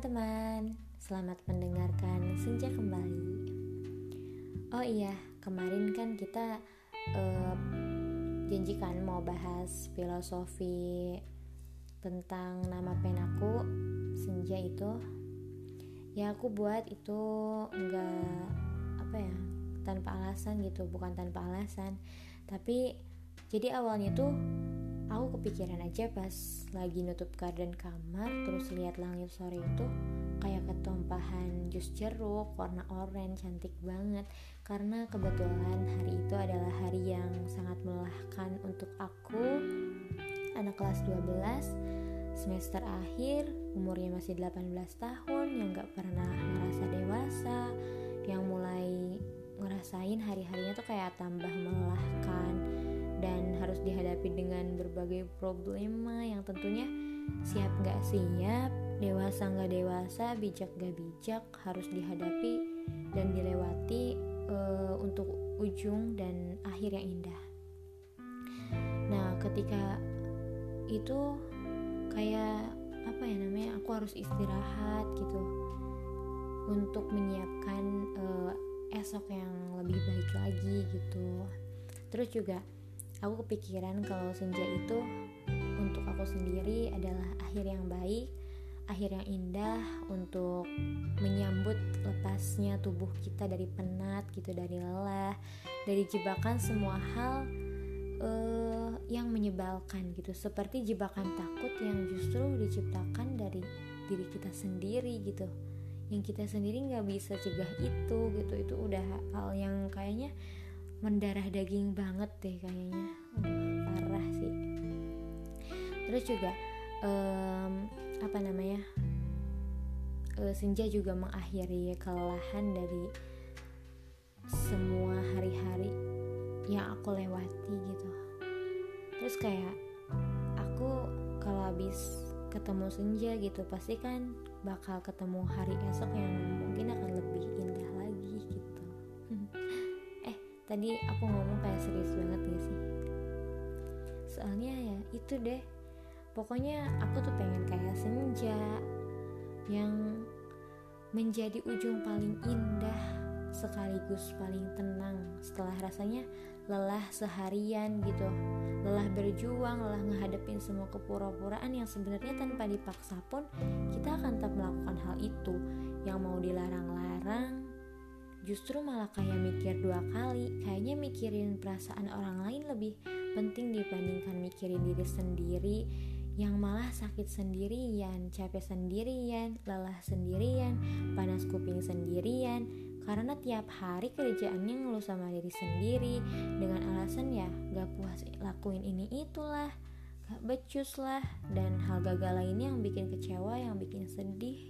teman-teman, selamat mendengarkan Senja kembali. Oh iya, kemarin kan kita uh, janjikan mau bahas filosofi tentang nama penaku Senja itu. Ya aku buat itu enggak apa ya tanpa alasan gitu, bukan tanpa alasan. Tapi jadi awalnya tuh aku kepikiran aja pas lagi nutup garden kamar terus lihat langit sore itu kayak ketumpahan jus jeruk warna oranye cantik banget. Karena kebetulan hari itu adalah hari yang sangat melelahkan untuk aku. Anak kelas 12 semester akhir umurnya masih 18 tahun yang gak pernah merasa dewasa yang mulai ngerasain hari-harinya tuh kayak tambah dihadapi dengan berbagai problema yang tentunya siap gak siap, dewasa gak dewasa, bijak gak bijak harus dihadapi dan dilewati uh, untuk ujung dan akhir yang indah. Nah, ketika itu kayak apa ya namanya? Aku harus istirahat gitu untuk menyiapkan uh, esok yang lebih baik lagi gitu. Terus juga aku kepikiran kalau senja itu untuk aku sendiri adalah akhir yang baik akhir yang indah untuk menyambut lepasnya tubuh kita dari penat gitu dari lelah dari jebakan semua hal uh, yang menyebalkan gitu. Seperti jebakan takut yang justru diciptakan dari diri kita sendiri gitu. Yang kita sendiri nggak bisa cegah itu gitu. Itu udah hal yang kayaknya mendarah daging banget deh kayaknya. Parah sih. Terus juga um, apa namanya uh, senja juga mengakhiri kelelahan dari semua hari-hari yang aku lewati gitu. Terus kayak aku kalau habis ketemu senja gitu pasti kan bakal ketemu hari esok yang mungkin akan lebih indah tadi aku ngomong kayak serius banget gak sih? Soalnya ya itu deh. Pokoknya aku tuh pengen kayak senja yang menjadi ujung paling indah sekaligus paling tenang setelah rasanya lelah seharian gitu. Lelah berjuang lelah ngehadapin semua kepura-puraan yang sebenarnya tanpa dipaksa pun kita akan tetap melakukan hal itu. Yang mau dilarang-larang justru malah kayak mikir dua kali. Kayaknya mikirin perasaan orang lain lebih penting dibandingkan mikirin diri sendiri. Yang malah sakit sendirian, capek sendirian, lelah sendirian, panas kuping sendirian. Karena tiap hari kerjaannya ngeluh sama diri sendiri. Dengan alasan ya gak puas lakuin ini itulah. Gak becus lah. Dan hal gagal lainnya yang bikin kecewa yang bikin sedih